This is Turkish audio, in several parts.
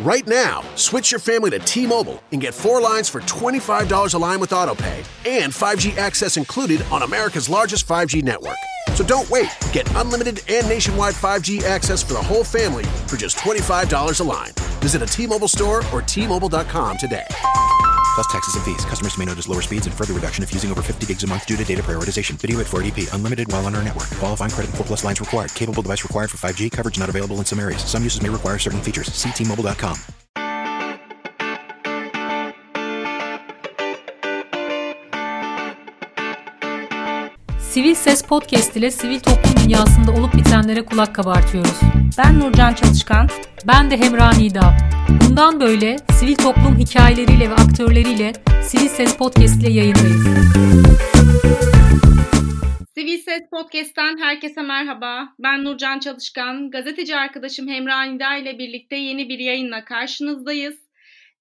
Right now, switch your family to T Mobile and get four lines for $25 a line with AutoPay and 5G access included on America's largest 5G network. So don't wait. Get unlimited and nationwide 5G access for the whole family for just $25 a line. Visit a T Mobile store or T-Mobile.com today. Plus taxes and fees. Customers may notice lower speeds and further reduction if using over 50 gigs a month due to data prioritization. Video at 480p. Unlimited while on our network. Qualifying credit 4 plus lines required. Capable device required for 5G. Coverage not available in some areas. Some uses may require certain features. See Sivil Ses Podcast ile sivil toplum dünyasında olup bitenlere kulak kabartıyoruz. Ben Nurcan Çalışkan. Ben de Hemra Nida. Bundan böyle sivil toplum hikayeleriyle ve aktörleriyle Sivil Ses Podcast ile yayındayız. Sivil Ses Podcast'ten herkese merhaba. Ben Nurcan Çalışkan. Gazeteci arkadaşım Hemra Nida ile birlikte yeni bir yayınla karşınızdayız.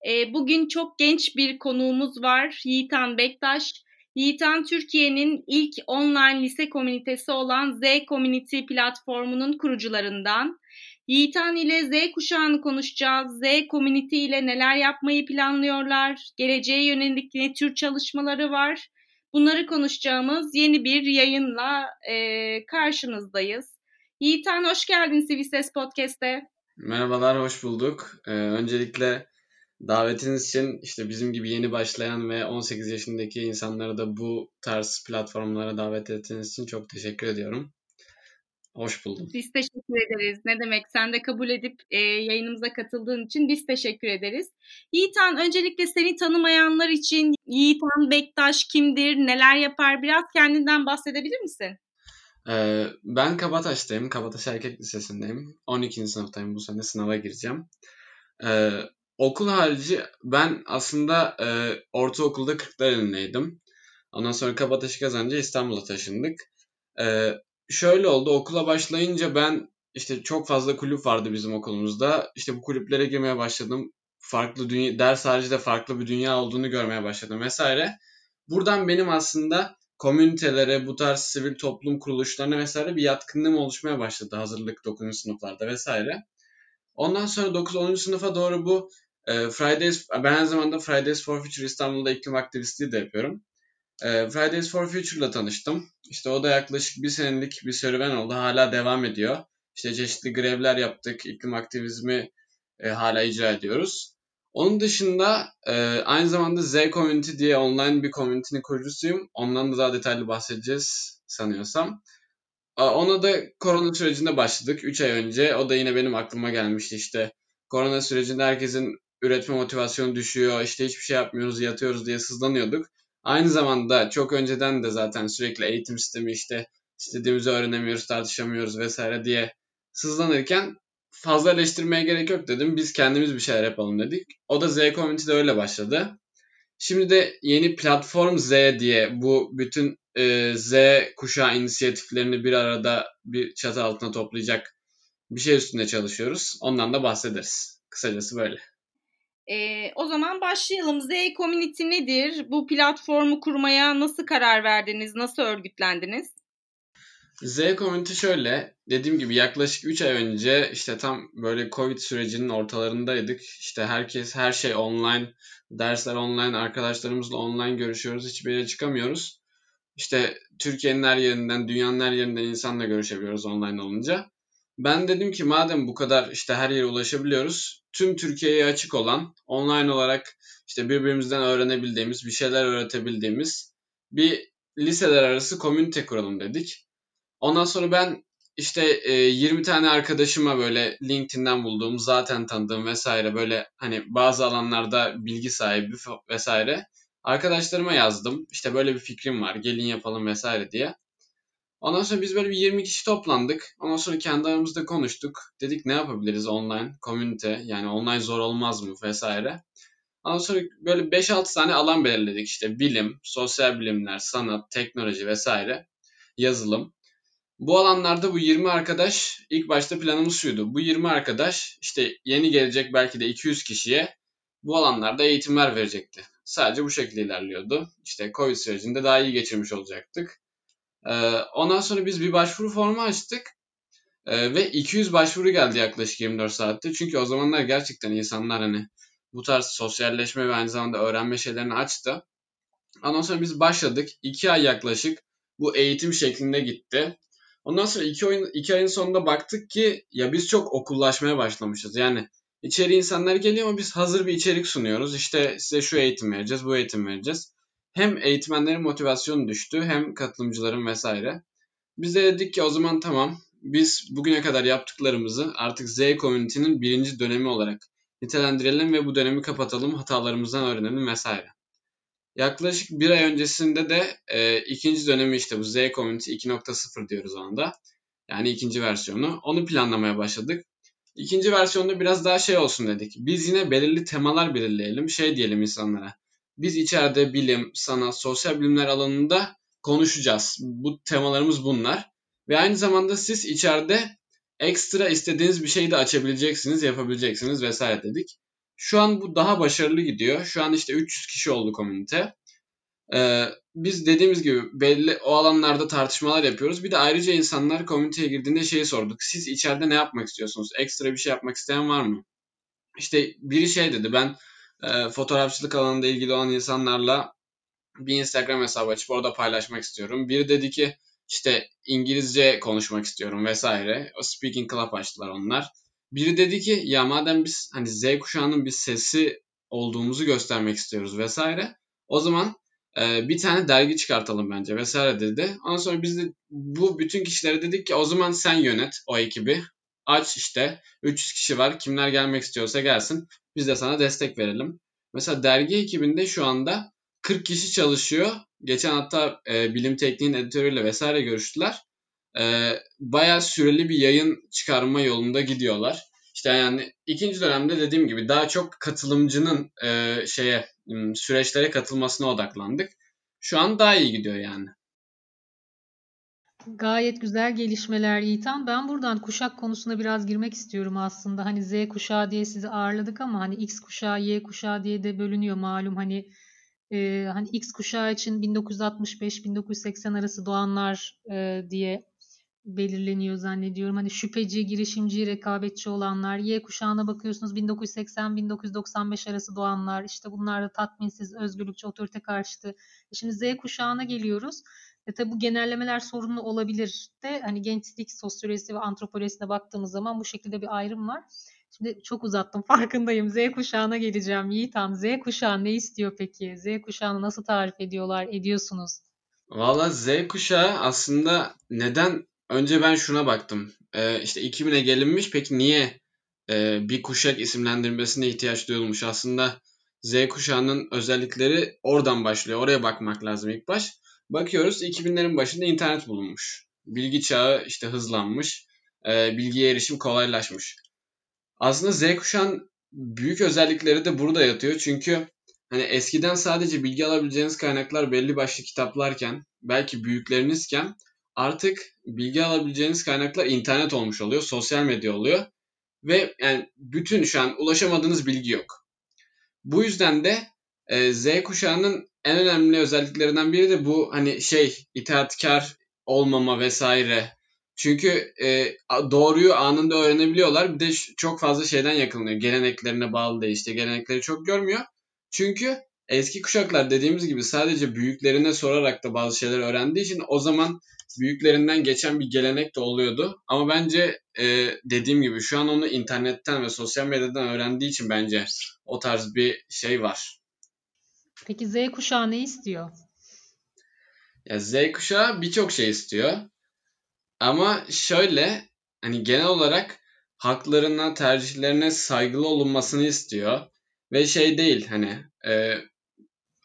Ee, bugün çok genç bir konuğumuz var. Yiğitan Bektaş. Yiğitan Türkiye'nin ilk online lise komünitesi olan Z Community platformunun kurucularından. Yiğitan ile Z kuşağını konuşacağız. Z Community ile neler yapmayı planlıyorlar? Geleceğe yönelik ne tür çalışmaları var? Bunları konuşacağımız yeni bir yayınla e, karşınızdayız. Yiğitan hoş geldin Sivil Ses Podcast'te. Merhabalar, hoş bulduk. Ee, öncelikle davetiniz için işte bizim gibi yeni başlayan ve 18 yaşındaki insanları da bu tarz platformlara davet ettiğiniz için çok teşekkür ediyorum. Hoş buldum. Biz teşekkür ederiz. Ne demek sen de kabul edip e, yayınımıza katıldığın için biz teşekkür ederiz. Yiğitan öncelikle seni tanımayanlar için Yiğitan Bektaş kimdir, neler yapar biraz kendinden bahsedebilir misin? Ee, ben Kabataş'tayım. Kabataş Erkek Lisesi'ndeyim. 12. sınıftayım bu sene sınava gireceğim. Ee, okul harici ben aslında e, ortaokulda Kırklareli'ndeydim. Ondan sonra Kabataş'ı kazanınca İstanbul'a taşındık. Ee, şöyle oldu okula başlayınca ben işte çok fazla kulüp vardı bizim okulumuzda. İşte bu kulüplere girmeye başladım. Farklı dünya, ders harici de farklı bir dünya olduğunu görmeye başladım vesaire. Buradan benim aslında komünitelere, bu tarz sivil toplum kuruluşlarına vesaire bir yatkınlığım oluşmaya başladı hazırlık 9. sınıflarda vesaire. Ondan sonra 9-10. sınıfa doğru bu e, Fridays, ben aynı zamanda Fridays for Future İstanbul'da iklim aktivistliği de yapıyorum. E, Fridays for Future'la tanıştım. İşte o da yaklaşık bir senelik bir serüven oldu. Hala devam ediyor. İşte çeşitli grevler yaptık. iklim aktivizmi e, hala icra ediyoruz. Onun dışında e, aynı zamanda Z Community diye online bir community'nin kurucusuyum. Ondan da daha detaylı bahsedeceğiz sanıyorsam. Ona da korona sürecinde başladık 3 ay önce. O da yine benim aklıma gelmişti işte. Korona sürecinde herkesin üretme motivasyonu düşüyor. İşte hiçbir şey yapmıyoruz, yatıyoruz diye sızlanıyorduk. Aynı zamanda çok önceden de zaten sürekli eğitim sistemi işte istediğimizi öğrenemiyoruz, tartışamıyoruz vesaire diye sızlanırken fazla eleştirmeye gerek yok dedim. Biz kendimiz bir şeyler yapalım dedik. O da Z Community'de öyle başladı. Şimdi de yeni platform Z diye bu bütün e, Z kuşağı inisiyatiflerini bir arada bir çatı altına toplayacak bir şey üstünde çalışıyoruz. Ondan da bahsederiz. Kısacası böyle. E, o zaman başlayalım. Z Community nedir? Bu platformu kurmaya nasıl karar verdiniz? Nasıl örgütlendiniz? Z Community şöyle. Dediğim gibi yaklaşık 3 ay önce işte tam böyle Covid sürecinin ortalarındaydık. İşte herkes her şey online. Dersler online. Arkadaşlarımızla online görüşüyoruz. Hiçbir yere çıkamıyoruz. İşte Türkiye'nin her yerinden, dünyanın her yerinden insanla görüşebiliyoruz online olunca. Ben dedim ki madem bu kadar işte her yere ulaşabiliyoruz, tüm Türkiye'ye açık olan, online olarak işte birbirimizden öğrenebildiğimiz, bir şeyler öğretebildiğimiz bir liseler arası komünite kuralım dedik. Ondan sonra ben işte e, 20 tane arkadaşıma böyle LinkedIn'den bulduğum, zaten tanıdığım vesaire böyle hani bazı alanlarda bilgi sahibi vesaire arkadaşlarıma yazdım. İşte böyle bir fikrim var, gelin yapalım vesaire diye. Ondan sonra biz böyle bir 20 kişi toplandık. Ondan sonra kendi aramızda konuştuk. Dedik ne yapabiliriz online, komünite yani online zor olmaz mı vesaire. Ondan sonra böyle 5-6 tane alan belirledik işte bilim, sosyal bilimler, sanat, teknoloji vesaire, yazılım. Bu alanlarda bu 20 arkadaş ilk başta planımız şuydu. Bu 20 arkadaş işte yeni gelecek belki de 200 kişiye bu alanlarda eğitimler verecekti. Sadece bu şekilde ilerliyordu. İşte Covid sürecinde daha iyi geçirmiş olacaktık. Ee, ondan sonra biz bir başvuru formu açtık. E, ve 200 başvuru geldi yaklaşık 24 saatte. Çünkü o zamanlar gerçekten insanlar hani bu tarz sosyalleşme ve aynı zamanda öğrenme şeylerini açtı. Ondan sonra biz başladık. 2 ay yaklaşık bu eğitim şeklinde gitti. Ondan sonra 2 oyun iki ayın sonunda baktık ki ya biz çok okullaşmaya başlamışız. Yani içeri insanlar geliyor ama biz hazır bir içerik sunuyoruz. İşte size şu eğitim vereceğiz, bu eğitim vereceğiz. Hem eğitmenlerin motivasyonu düştü hem katılımcıların vesaire. Biz de dedik ki o zaman tamam biz bugüne kadar yaptıklarımızı artık Z Community'nin birinci dönemi olarak nitelendirelim ve bu dönemi kapatalım, hatalarımızdan öğrenelim vesaire. Yaklaşık bir ay öncesinde de e, ikinci dönemi işte bu Z Community 2.0 diyoruz onda. Yani ikinci versiyonu. Onu planlamaya başladık. İkinci versiyonda biraz daha şey olsun dedik. Biz yine belirli temalar belirleyelim. Şey diyelim insanlara. Biz içeride bilim, sanat, sosyal bilimler alanında konuşacağız. Bu temalarımız bunlar. Ve aynı zamanda siz içeride ekstra istediğiniz bir şeyi de açabileceksiniz, yapabileceksiniz vesaire dedik. Şu an bu daha başarılı gidiyor. Şu an işte 300 kişi oldu komünite. Ee, biz dediğimiz gibi belli o alanlarda tartışmalar yapıyoruz. Bir de ayrıca insanlar komüniteye girdiğinde şeyi sorduk. Siz içeride ne yapmak istiyorsunuz? Ekstra bir şey yapmak isteyen var mı? İşte biri şey dedi ben e, fotoğrafçılık alanında ilgili olan insanlarla bir Instagram hesabı açıp orada paylaşmak istiyorum. Biri dedi ki işte İngilizce konuşmak istiyorum vesaire. O speaking club açtılar onlar. Biri dedi ki ya madem biz hani Z kuşağının bir sesi olduğumuzu göstermek istiyoruz vesaire. O zaman e, bir tane dergi çıkartalım bence vesaire dedi. Ondan sonra biz de bu bütün kişilere dedik ki o zaman sen yönet o ekibi. Aç işte 300 kişi var. Kimler gelmek istiyorsa gelsin. Biz de sana destek verelim. Mesela dergi ekibinde şu anda 40 kişi çalışıyor. Geçen hatta e, bilim tekniğin editörüyle vesaire görüştüler. E, bayağı süreli bir yayın çıkarma yolunda gidiyorlar. İşte yani ikinci dönemde dediğim gibi daha çok katılımcının e, şeye süreçlere katılmasına odaklandık. Şu an daha iyi gidiyor yani. Gayet güzel gelişmeler Yiğitan. Ben buradan kuşak konusuna biraz girmek istiyorum aslında. Hani Z kuşağı diye sizi ağırladık ama hani X kuşağı, Y kuşağı diye de bölünüyor malum. Hani e, hani X kuşağı için 1965-1980 arası doğanlar e, diye belirleniyor zannediyorum. Hani şüpheci, girişimci, rekabetçi olanlar. Y kuşağına bakıyorsunuz 1980-1995 arası doğanlar. İşte bunlar da tatminsiz, özgürlükçü, otorite karşıtı. E şimdi Z kuşağına geliyoruz. E tabi bu genellemeler sorunlu olabilir de hani gençlik sosyolojisi ve antropolojisine baktığımız zaman bu şekilde bir ayrım var. Şimdi çok uzattım farkındayım. Z kuşağına geleceğim. Yiğitan Z kuşağı ne istiyor peki? Z kuşağını nasıl tarif ediyorlar, ediyorsunuz? Valla Z kuşağı aslında neden önce ben şuna baktım. Ee, işte 2000'e gelinmiş peki niye e, bir kuşak isimlendirmesine ihtiyaç duyulmuş? Aslında Z kuşağının özellikleri oradan başlıyor. Oraya bakmak lazım ilk baş. Bakıyoruz 2000'lerin başında internet bulunmuş. Bilgi çağı işte hızlanmış. E, bilgiye erişim kolaylaşmış. Aslında Z kuşağın büyük özellikleri de burada yatıyor. Çünkü hani eskiden sadece bilgi alabileceğiniz kaynaklar belli başlı kitaplarken, belki büyüklerinizken artık bilgi alabileceğiniz kaynaklar internet olmuş oluyor, sosyal medya oluyor ve yani bütün şu an ulaşamadığınız bilgi yok. Bu yüzden de e, Z kuşağının en önemli özelliklerinden biri de bu hani şey itaatkar olmama vesaire. Çünkü e, doğruyu anında öğrenebiliyorlar. Bir de çok fazla şeyden yakınıyor. Geleneklerine bağlı değil. İşte gelenekleri çok görmüyor. Çünkü eski kuşaklar dediğimiz gibi sadece büyüklerine sorarak da bazı şeyler öğrendiği için o zaman büyüklerinden geçen bir gelenek de oluyordu. Ama bence e, dediğim gibi şu an onu internetten ve sosyal medyadan öğrendiği için bence o tarz bir şey var. Peki Z kuşağı ne istiyor? Ya Z kuşağı birçok şey istiyor. Ama şöyle hani genel olarak haklarına, tercihlerine saygılı olunmasını istiyor. Ve şey değil hani e,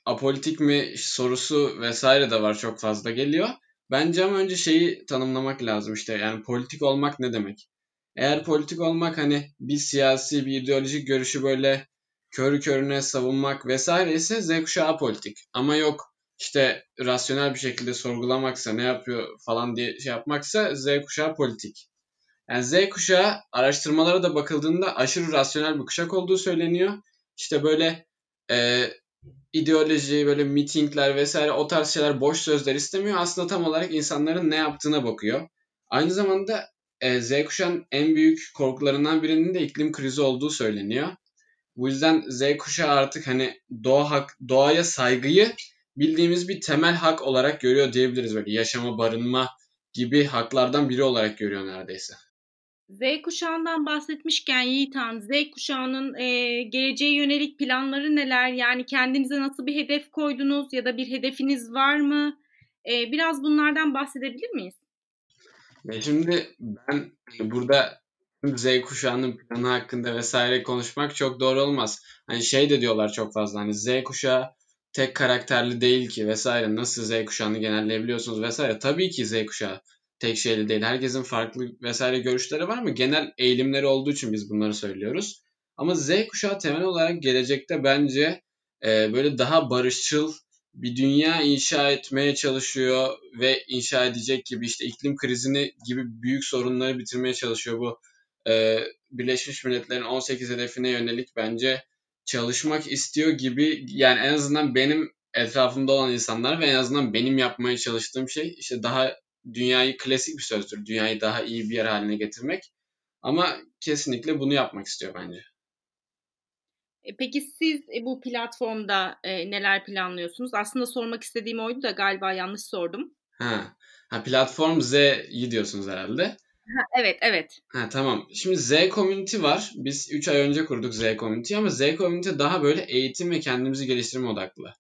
apolitik mi sorusu vesaire de var çok fazla geliyor. Bence ama önce şeyi tanımlamak lazım işte yani politik olmak ne demek? Eğer politik olmak hani bir siyasi bir ideolojik görüşü böyle körü körüne savunmak vesaire ise Z politik. Ama yok işte rasyonel bir şekilde sorgulamaksa ne yapıyor falan diye şey yapmaksa Z kuşağı politik. Yani Z kuşağı araştırmalara da bakıldığında aşırı rasyonel bir kuşak olduğu söyleniyor. İşte böyle e, ideoloji, böyle mitingler vesaire o tarz şeyler boş sözler istemiyor. Aslında tam olarak insanların ne yaptığına bakıyor. Aynı zamanda e, Z kuşağının en büyük korkularından birinin de iklim krizi olduğu söyleniyor. Bu yüzden Z kuşağı artık hani doğa hak, doğaya saygıyı bildiğimiz bir temel hak olarak görüyor diyebiliriz. Böyle yaşama, barınma gibi haklardan biri olarak görüyor neredeyse. Z kuşağından bahsetmişken Yiğitan, Z kuşağının e, geleceğe yönelik planları neler? Yani kendinize nasıl bir hedef koydunuz ya da bir hedefiniz var mı? E, biraz bunlardan bahsedebilir miyiz? Ya şimdi ben burada Z kuşağının planı hakkında vesaire konuşmak çok doğru olmaz. Hani şey de diyorlar çok fazla hani Z kuşağı tek karakterli değil ki vesaire nasıl Z kuşağını genelleyebiliyorsunuz vesaire. Tabii ki Z kuşağı tek şeyli değil. Herkesin farklı vesaire görüşleri var mı? Genel eğilimleri olduğu için biz bunları söylüyoruz. Ama Z kuşağı temel olarak gelecekte bence e, böyle daha barışçıl bir dünya inşa etmeye çalışıyor ve inşa edecek gibi işte iklim krizini gibi büyük sorunları bitirmeye çalışıyor. Bu e, Birleşmiş Milletler'in 18 hedefine yönelik bence çalışmak istiyor gibi yani en azından benim etrafımda olan insanlar ve en azından benim yapmaya çalıştığım şey işte daha dünyayı klasik bir sözdür. Dünyayı daha iyi bir yer haline getirmek. Ama kesinlikle bunu yapmak istiyor bence. E, peki siz e, bu platformda e, neler planlıyorsunuz? Aslında sormak istediğim oydu da galiba yanlış sordum. Ha, ha platform Z'yi diyorsunuz herhalde. Evet, evet. Ha, tamam. Şimdi Z Community var. Biz 3 ay önce kurduk Z Community ama Z Community daha böyle eğitim ve kendimizi geliştirme odaklı.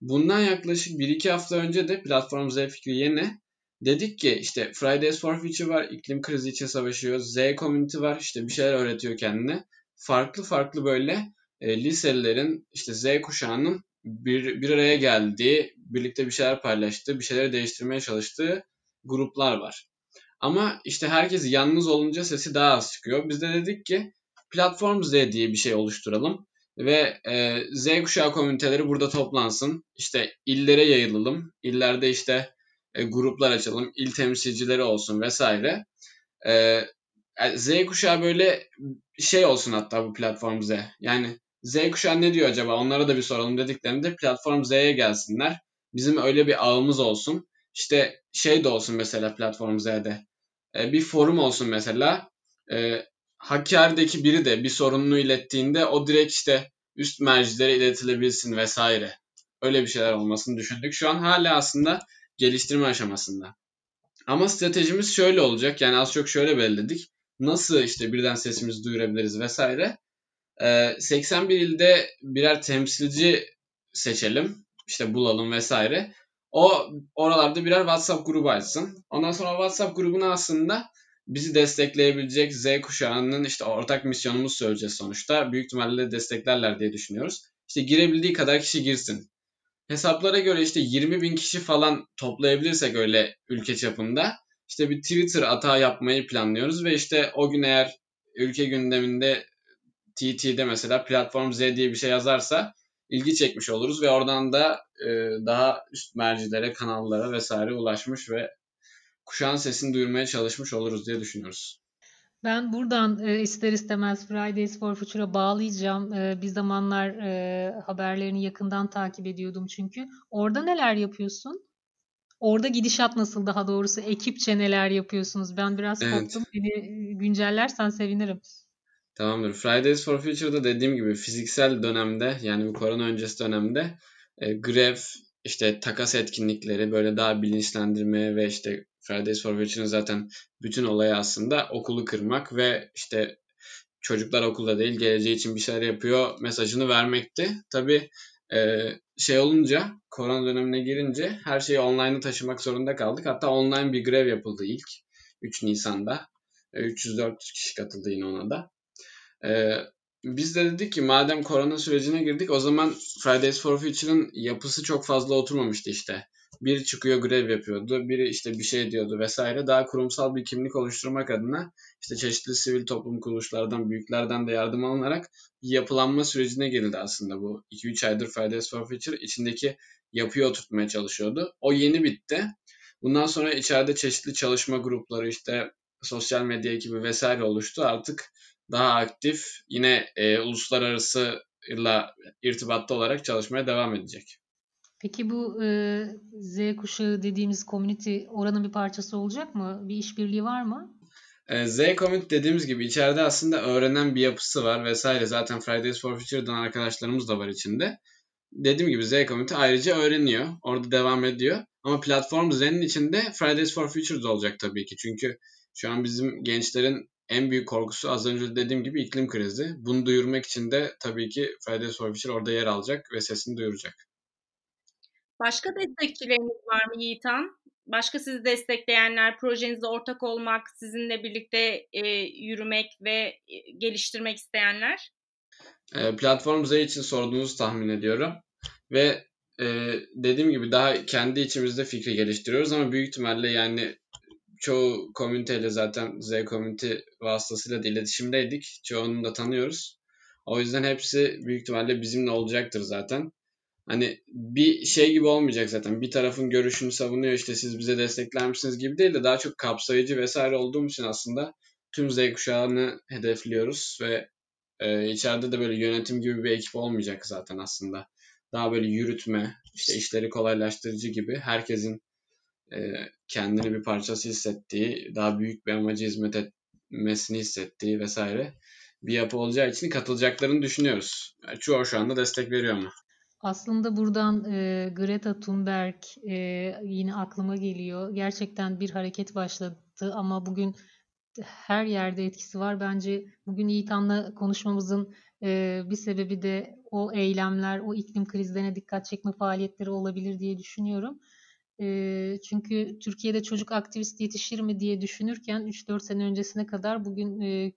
Bundan yaklaşık 1-2 hafta önce de platform Z fikri yeni. Dedik ki işte Fridays for Future var, iklim krizi için savaşıyor. Z Community var, işte bir şeyler öğretiyor kendine. Farklı farklı böyle e, liselilerin işte Z kuşağının bir, bir araya geldiği, birlikte bir şeyler paylaştığı, bir şeyleri değiştirmeye çalıştığı gruplar var. Ama işte herkes yalnız olunca sesi daha az çıkıyor. Biz de dedik ki Platform Z diye bir şey oluşturalım ve e, Z kuşağı komüniteleri burada toplansın. İşte illere yayılalım. İllerde işte e, gruplar açalım. il temsilcileri olsun vesaire. E, e Z kuşağı böyle şey olsun hatta bu platform Z. Yani Z kuşağı ne diyor acaba? Onlara da bir soralım dediklerinde platform Z'ye gelsinler. Bizim öyle bir ağımız olsun. İşte şey de olsun mesela platform Z'de. E, bir forum olsun mesela. E, Hakkari'deki biri de bir sorununu ilettiğinde o direkt işte üst mercilere iletilebilsin vesaire. Öyle bir şeyler olmasını düşündük. Şu an hala aslında geliştirme aşamasında. Ama stratejimiz şöyle olacak. Yani az çok şöyle belirledik. Nasıl işte birden sesimizi duyurabiliriz vesaire. 81 ee, ilde birer temsilci seçelim. İşte bulalım vesaire. O oralarda birer WhatsApp grubu açsın. Ondan sonra WhatsApp grubuna aslında bizi destekleyebilecek Z kuşağının işte ortak misyonumuz söyleyeceğiz sonuçta. Büyük ihtimalle desteklerler diye düşünüyoruz. İşte girebildiği kadar kişi girsin. Hesaplara göre işte 20 bin kişi falan toplayabilirsek öyle ülke çapında işte bir Twitter atağı yapmayı planlıyoruz ve işte o gün eğer ülke gündeminde TT'de mesela platform Z diye bir şey yazarsa ilgi çekmiş oluruz ve oradan da e, daha üst mercilere, kanallara vesaire ulaşmış ve kuşağın sesini duyurmaya çalışmış oluruz diye düşünüyoruz. Ben buradan e, ister istemez Fridays for Future'a bağlayacağım. E, bir zamanlar e, haberlerini yakından takip ediyordum çünkü. Orada neler yapıyorsun? Orada gidişat nasıl daha doğrusu? Ekipçe neler yapıyorsunuz? Ben biraz evet. korktum. Beni e, güncellersen sevinirim. Tamamdır. Fridays for Future'da dediğim gibi fiziksel dönemde yani bu korona öncesi dönemde e, grev, işte takas etkinlikleri böyle daha bilinçlendirme ve işte Fridays for Future'ın zaten bütün olayı aslında okulu kırmak ve işte çocuklar okulda değil geleceği için bir şeyler yapıyor mesajını vermekti. Tabii e, şey olunca korona dönemine girince her şeyi online'a taşımak zorunda kaldık. Hatta online bir grev yapıldı ilk 3 Nisan'da. E, 304 kişi katıldı yine ona da. E, biz de dedik ki madem korona sürecine girdik o zaman Fridays for Future'ın yapısı çok fazla oturmamıştı işte. Biri çıkıyor grev yapıyordu, biri işte bir şey diyordu vesaire. Daha kurumsal bir kimlik oluşturmak adına işte çeşitli sivil toplum kuruluşlardan, büyüklerden de yardım alınarak yapılanma sürecine girildi aslında bu. 2-3 aydır Fridays for Future içindeki yapıyı oturtmaya çalışıyordu. O yeni bitti. Bundan sonra içeride çeşitli çalışma grupları işte sosyal medya ekibi vesaire oluştu. Artık daha aktif yine e, uluslararası ile irtibatta olarak çalışmaya devam edecek. Peki bu e, Z kuşağı dediğimiz community oranın bir parçası olacak mı? Bir işbirliği var mı? E, Z Community dediğimiz gibi içeride aslında öğrenen bir yapısı var vesaire. Zaten Fridays for Future'dan arkadaşlarımız da var içinde. Dediğim gibi Z Community ayrıca öğreniyor. Orada devam ediyor. Ama platform Z'nin içinde Fridays for Future da olacak tabii ki. Çünkü şu an bizim gençlerin en büyük korkusu az önce dediğim gibi iklim krizi. Bunu duyurmak için de tabii ki Fridays for Future orada yer alacak ve sesini duyuracak. Başka destekçileriniz var mı Yiğitan? Başka sizi destekleyenler, projenize ortak olmak, sizinle birlikte e, yürümek ve e, geliştirmek isteyenler? E, platform Z için sorduğunuzu tahmin ediyorum. Ve e, dediğim gibi daha kendi içimizde fikri geliştiriyoruz ama büyük ihtimalle yani çoğu komüniteyle zaten Z komünite vasıtasıyla da iletişimdeydik. Çoğunu da tanıyoruz. O yüzden hepsi büyük ihtimalle bizimle olacaktır zaten. Hani bir şey gibi olmayacak zaten. Bir tarafın görüşünü savunuyor işte siz bize destekler misiniz gibi değil de daha çok kapsayıcı vesaire olduğum için aslında tüm Z kuşağını hedefliyoruz ve e, içeride de böyle yönetim gibi bir ekip olmayacak zaten aslında. Daha böyle yürütme, işte işleri kolaylaştırıcı gibi herkesin kendini bir parçası hissettiği, daha büyük bir amacı hizmet etmesini hissettiği vesaire bir yapı olacağı için katılacaklarını düşünüyoruz. Çoğu şu anda destek veriyor ama. Aslında buradan e, Greta Thunberg e, yine aklıma geliyor. Gerçekten bir hareket başladı ama bugün her yerde etkisi var. Bence bugün Yiğitan'la konuşmamızın e, bir sebebi de o eylemler, o iklim krizlerine dikkat çekme faaliyetleri olabilir diye düşünüyorum. E, çünkü Türkiye'de çocuk aktivist yetişir mi diye düşünürken 3-4 sene öncesine kadar bugün e,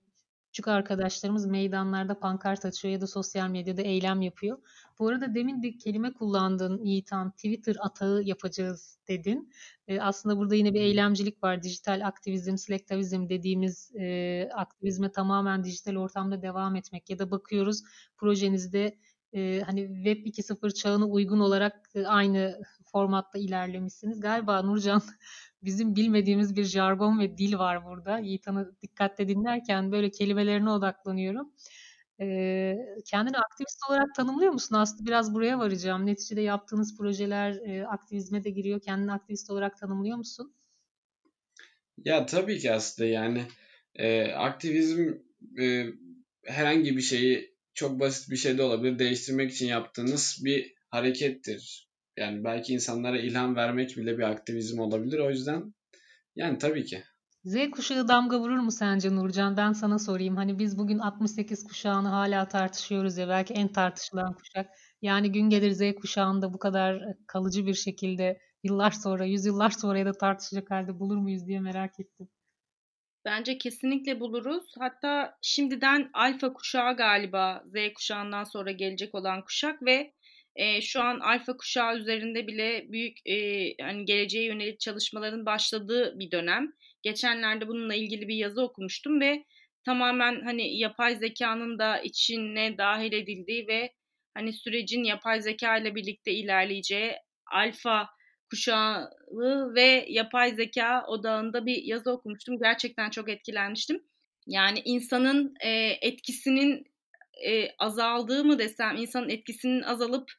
küçük arkadaşlarımız meydanlarda pankart açıyor ya da sosyal medyada eylem yapıyor. Bu arada demin bir kelime kullandın Yiğitan, Twitter atağı yapacağız dedin. E, aslında burada yine bir eylemcilik var. Dijital aktivizm, selektivizm dediğimiz e, aktivizme tamamen dijital ortamda devam etmek ya da bakıyoruz projenizde e, hani Web 2.0 çağına uygun olarak e, aynı formatta ilerlemişsiniz. Galiba Nurcan bizim bilmediğimiz bir jargon ve dil var burada. Yiğitan'ı dikkatle dinlerken böyle kelimelerine odaklanıyorum. Ee, kendini aktivist olarak tanımlıyor musun? Aslında biraz buraya varacağım. Neticede yaptığınız projeler e, aktivizme de giriyor. Kendini aktivist olarak tanımlıyor musun? Ya tabii ki aslında yani e, aktivizm e, herhangi bir şeyi çok basit bir şey de olabilir. Değiştirmek için yaptığınız bir harekettir. Yani belki insanlara ilham vermek bile bir aktivizm olabilir. O yüzden yani tabii ki. Z kuşağı damga vurur mu sence Nurcan? Ben sana sorayım. Hani biz bugün 68 kuşağını hala tartışıyoruz ya belki en tartışılan kuşak. Yani gün gelir Z kuşağında bu kadar kalıcı bir şekilde yıllar sonra, yüzyıllar sonra ya da tartışacak halde bulur muyuz diye merak ettim. Bence kesinlikle buluruz. Hatta şimdiden alfa kuşağı galiba Z kuşağından sonra gelecek olan kuşak ve e, şu an alfa kuşağı üzerinde bile büyük e, hani geleceğe yönelik çalışmaların başladığı bir dönem. Geçenlerde bununla ilgili bir yazı okumuştum ve tamamen hani yapay zekanın da içine dahil edildiği ve hani sürecin yapay zeka ile birlikte ilerleyeceği alfa kuşağı ve yapay zeka odağında bir yazı okumuştum. Gerçekten çok etkilenmiştim. Yani insanın e, etkisinin e, azaldığı mı desem, insanın etkisinin azalıp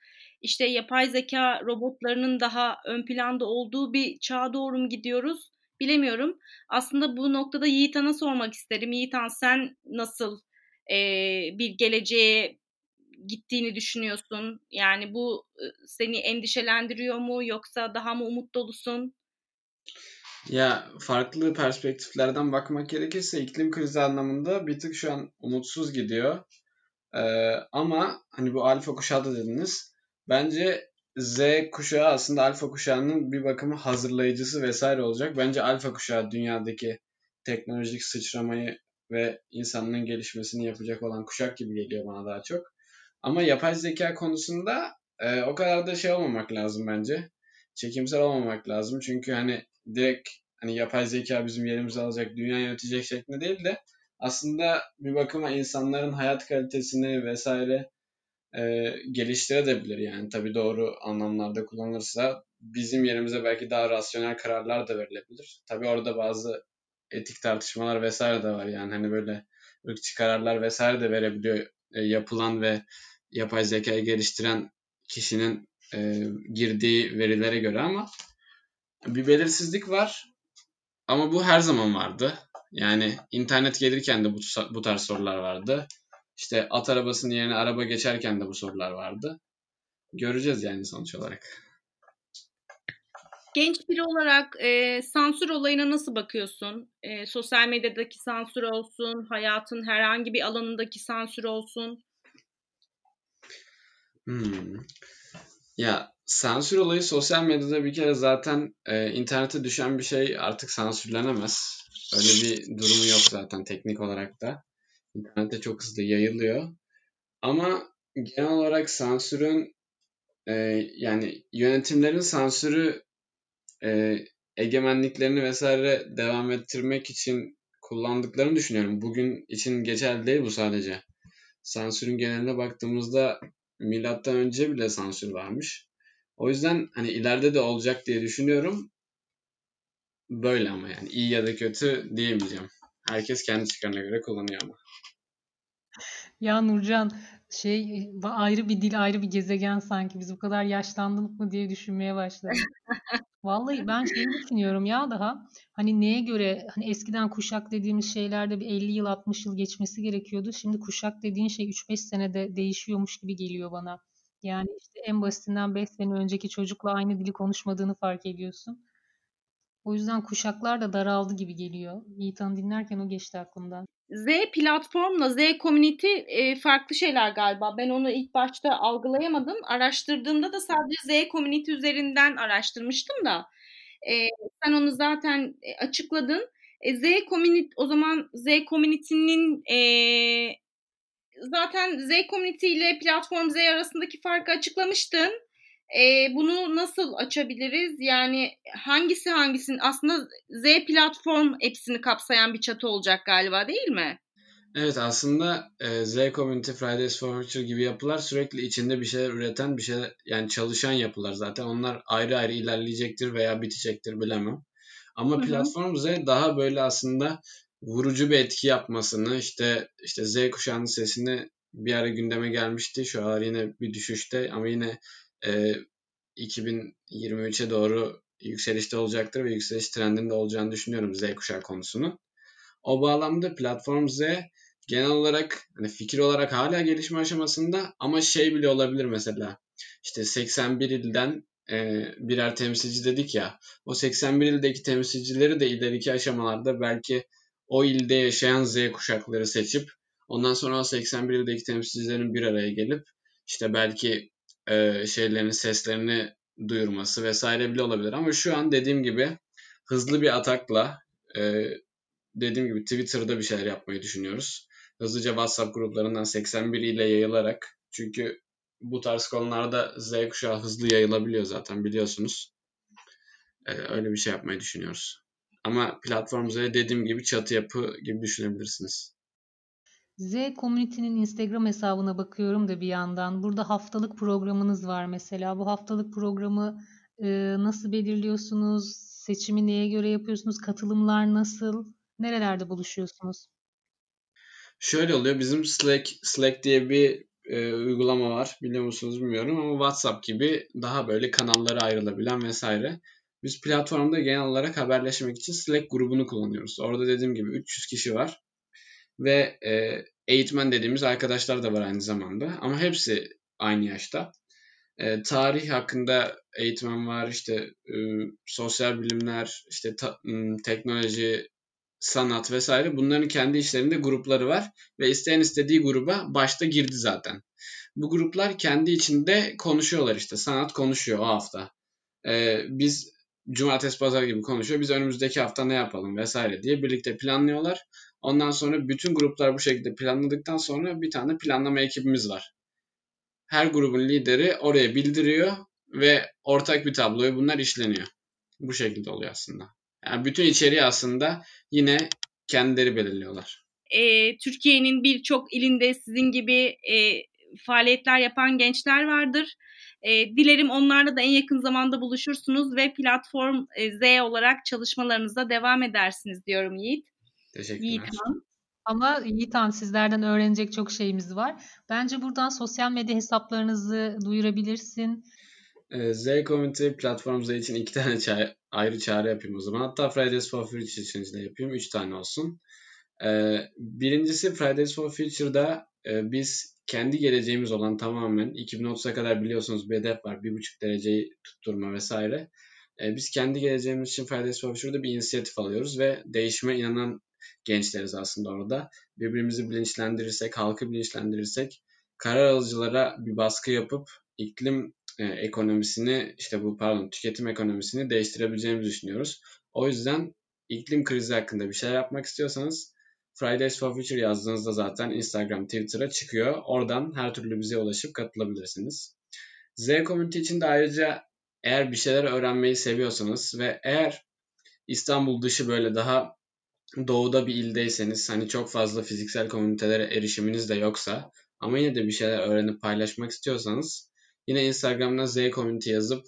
işte yapay zeka robotlarının daha ön planda olduğu bir çağa doğru mu gidiyoruz? Bilemiyorum. Aslında bu noktada Yiğitan'a sormak isterim. Yiğitan sen nasıl e, bir geleceğe gittiğini düşünüyorsun? Yani bu seni endişelendiriyor mu yoksa daha mı umut dolusun? Ya farklı perspektiflerden bakmak gerekirse iklim krizi anlamında bir tık şu an umutsuz gidiyor. Ee, ama hani bu alfa kuşağı da dediniz. Bence Z kuşağı aslında alfa kuşağının bir bakımı hazırlayıcısı vesaire olacak. Bence alfa kuşağı dünyadaki teknolojik sıçramayı ve insanlığın gelişmesini yapacak olan kuşak gibi geliyor bana daha çok. Ama yapay zeka konusunda e, o kadar da şey olmamak lazım bence. Çekimsel olmamak lazım. Çünkü hani direkt hani yapay zeka bizim yerimizi alacak, dünya yönetecek şeklinde değil de aslında bir bakıma insanların hayat kalitesini vesaire e, geliştirebilir yani tabii doğru anlamlarda kullanılırsa bizim yerimize belki daha rasyonel kararlar da verilebilir. Tabii orada bazı etik tartışmalar vesaire de var yani hani böyle ırkçı kararlar vesaire de verebiliyor e, yapılan ve yapay zekayı geliştiren kişinin e, girdiği verilere göre ama bir belirsizlik var ama bu her zaman vardı. Yani internet gelirken de bu, bu tarz sorular vardı. İşte at arabasının yerine araba geçerken de bu sorular vardı. Göreceğiz yani sonuç olarak. Genç biri olarak e, sansür olayına nasıl bakıyorsun? E, sosyal medyadaki sansür olsun, hayatın herhangi bir alanındaki sansür olsun. Hmm. Ya sansür olayı sosyal medyada bir kere zaten e, internete düşen bir şey artık sansürlenemez. Öyle bir durumu yok zaten teknik olarak da. İnternette çok hızlı yayılıyor. Ama genel olarak sansürün e, yani yönetimlerin sansürü e, egemenliklerini vesaire devam ettirmek için kullandıklarını düşünüyorum. Bugün için geçerli değil bu sadece. Sansürün geneline baktığımızda milattan önce bile sansür varmış. O yüzden hani ileride de olacak diye düşünüyorum. Böyle ama yani iyi ya da kötü diyemeyeceğim. Herkes kendi çıkarına göre kullanıyor ama. Ya Nurcan şey ayrı bir dil ayrı bir gezegen sanki biz bu kadar yaşlandık mı diye düşünmeye başladım. Vallahi ben şeyi düşünüyorum ya daha hani neye göre hani eskiden kuşak dediğimiz şeylerde bir 50 yıl 60 yıl geçmesi gerekiyordu. Şimdi kuşak dediğin şey 3-5 senede değişiyormuş gibi geliyor bana. Yani işte en basitinden 5 sene önceki çocukla aynı dili konuşmadığını fark ediyorsun. O yüzden kuşaklar da daraldı gibi geliyor. Yiğitan'ı dinlerken o geçti aklımdan. Z platformla Z community e, farklı şeyler galiba. Ben onu ilk başta algılayamadım. Araştırdığımda da sadece Z community üzerinden araştırmıştım da. E, sen onu zaten e, açıkladın. E, Z community o zaman Z community'nin e, zaten Z community ile platform Z arasındaki farkı açıklamıştın. E, bunu nasıl açabiliriz? Yani hangisi hangisinin aslında Z platform hepsini kapsayan bir çatı olacak galiba değil mi? Evet aslında e, Z Community, Fridays for Future gibi yapılar sürekli içinde bir şeyler üreten, bir şeyler yani çalışan yapılar zaten. Onlar ayrı ayrı ilerleyecektir veya bitecektir bilemem. Ama Hı-hı. platform Z daha böyle aslında vurucu bir etki yapmasını işte işte Z kuşağının sesini bir ara gündeme gelmişti. Şu an yine bir düşüşte ama yine e, 2023'e doğru yükselişte olacaktır ve yükseliş trendinde olacağını düşünüyorum Z kuşağı konusunu. O bağlamda platform Z genel olarak hani fikir olarak hala gelişme aşamasında ama şey bile olabilir mesela. İşte 81 ilden e, birer temsilci dedik ya. O 81 ildeki temsilcileri de ileriki aşamalarda belki o ilde yaşayan Z kuşakları seçip ondan sonra o 81 ildeki temsilcilerin bir araya gelip işte belki e, şeylerini, seslerini duyurması vesaire bile olabilir. Ama şu an dediğim gibi hızlı bir atakla e, dediğim gibi Twitter'da bir şeyler yapmayı düşünüyoruz. Hızlıca WhatsApp gruplarından 81 ile yayılarak çünkü bu tarz konularda Z kuşağı hızlı yayılabiliyor zaten biliyorsunuz. Ee, öyle bir şey yapmayı düşünüyoruz. Ama platform Z dediğim gibi çatı yapı gibi düşünebilirsiniz. Z Community'nin Instagram hesabına bakıyorum da bir yandan. Burada haftalık programınız var mesela. Bu haftalık programı e, nasıl belirliyorsunuz? Seçimi neye göre yapıyorsunuz? Katılımlar nasıl? Nerelerde buluşuyorsunuz? Şöyle oluyor. Bizim Slack Slack diye bir e, uygulama var. Biliyor musunuz bilmiyorum ama WhatsApp gibi daha böyle kanallara ayrılabilen vesaire. Biz platformda genel olarak haberleşmek için Slack grubunu kullanıyoruz. Orada dediğim gibi 300 kişi var ve e, eğitmen dediğimiz arkadaşlar da var aynı zamanda ama hepsi aynı yaşta. E, tarih hakkında eğitmen var, işte e, sosyal bilimler, işte ta, teknoloji, sanat vesaire bunların kendi işlerinde grupları var ve isteyen istediği gruba başta girdi zaten. Bu gruplar kendi içinde konuşuyorlar işte sanat konuşuyor o hafta. Ee, biz cumartesi pazar gibi konuşuyor. Biz önümüzdeki hafta ne yapalım vesaire diye birlikte planlıyorlar. Ondan sonra bütün gruplar bu şekilde planladıktan sonra bir tane planlama ekibimiz var. Her grubun lideri oraya bildiriyor ve ortak bir tabloya bunlar işleniyor. Bu şekilde oluyor aslında. Yani bütün içeriği aslında yine kendileri belirliyorlar. E, Türkiye'nin birçok ilinde sizin gibi e, faaliyetler yapan gençler vardır. E, dilerim onlarla da en yakın zamanda buluşursunuz ve platform e, Z olarak çalışmalarınıza devam edersiniz diyorum Yiğit. Teşekkürler. Yiğit Han. Ama Yiğit Han sizlerden öğrenecek çok şeyimiz var. Bence buradan sosyal medya hesaplarınızı duyurabilirsin. E, Z Community Platform Z için iki tane ça- ayrı çağrı yapayım o zaman. Hatta Fridays for Future için de yapayım. Üç tane olsun. E, birincisi Fridays for Future'da e, biz kendi geleceğimiz olan tamamen 2030'a kadar biliyorsunuz bir hedef var. Bir buçuk dereceyi tutturma vesaire. E, biz kendi geleceğimiz için Fridays for Future'da bir inisiyatif alıyoruz ve değişime inanan gençleriz aslında orada. Birbirimizi bilinçlendirirsek, halkı bilinçlendirirsek karar alıcılara bir baskı yapıp iklim e, ekonomisini işte bu pardon tüketim ekonomisini değiştirebileceğimizi düşünüyoruz. O yüzden iklim krizi hakkında bir şey yapmak istiyorsanız Fridays for Future yazdığınızda zaten Instagram, Twitter'a çıkıyor. Oradan her türlü bize ulaşıp katılabilirsiniz. Z Community için de ayrıca eğer bir şeyler öğrenmeyi seviyorsanız ve eğer İstanbul dışı böyle daha doğuda bir ildeyseniz hani çok fazla fiziksel komünitelere erişiminiz de yoksa ama yine de bir şeyler öğrenip paylaşmak istiyorsanız yine Instagram'da Z Community yazıp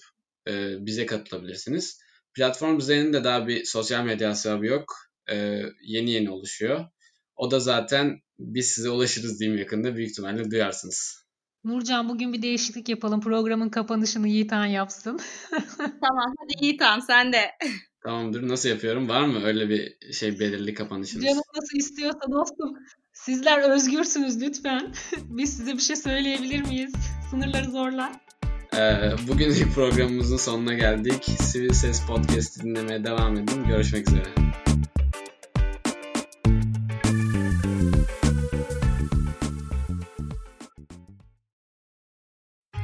e, bize katılabilirsiniz. Platform Z'nin de daha bir sosyal medya hesabı yok. E, yeni yeni oluşuyor. O da zaten biz size ulaşırız diyeyim yakında. Büyük ihtimalle duyarsınız. Nurcan bugün bir değişiklik yapalım. Programın kapanışını Yiğitan yapsın. tamam hadi Yiğitan sen de. Tamamdır. Nasıl yapıyorum? Var mı öyle bir şey belirli kapanışınız? Canım nasıl istiyorsa dostum. Sizler özgürsünüz lütfen. Biz size bir şey söyleyebilir miyiz? Sınırları zorla. Ee, bugünkü programımızın sonuna geldik. Sivil Ses Podcast'ı dinlemeye devam edin. Görüşmek üzere.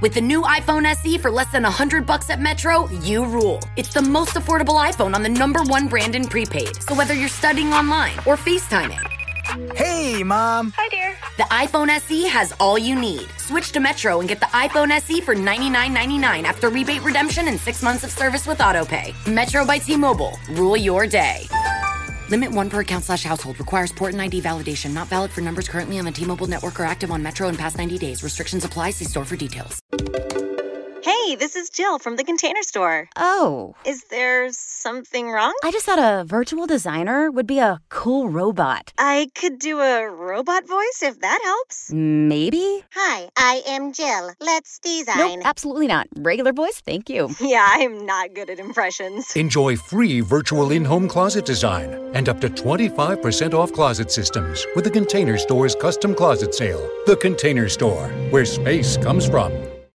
With the new iPhone SE for less than 100 bucks at Metro, you rule. It's the most affordable iPhone on the number one brand in prepaid. So whether you're studying online or FaceTiming, Hey, Mom. Hi, dear. The iPhone SE has all you need. Switch to Metro and get the iPhone SE for $99.99 after rebate redemption and six months of service with AutoPay. Metro by T-Mobile. Rule your day. Limit one per account slash household. Requires port and ID validation. Not valid for numbers currently on the T-Mobile network or active on Metro in past 90 days. Restrictions apply. See store for details. Hey, this is Jill from the Container Store. Oh, Is there something wrong? I just thought a virtual designer would be a cool robot. I could do a robot voice if that helps. Maybe? Hi, I am Jill. Let's design. Nope, absolutely not. Regular voice, thank you. Yeah, I'm not good at impressions. Enjoy free virtual in home closet design and up to 25% off closet systems with the Container Store's custom closet sale. The Container Store, where space comes from.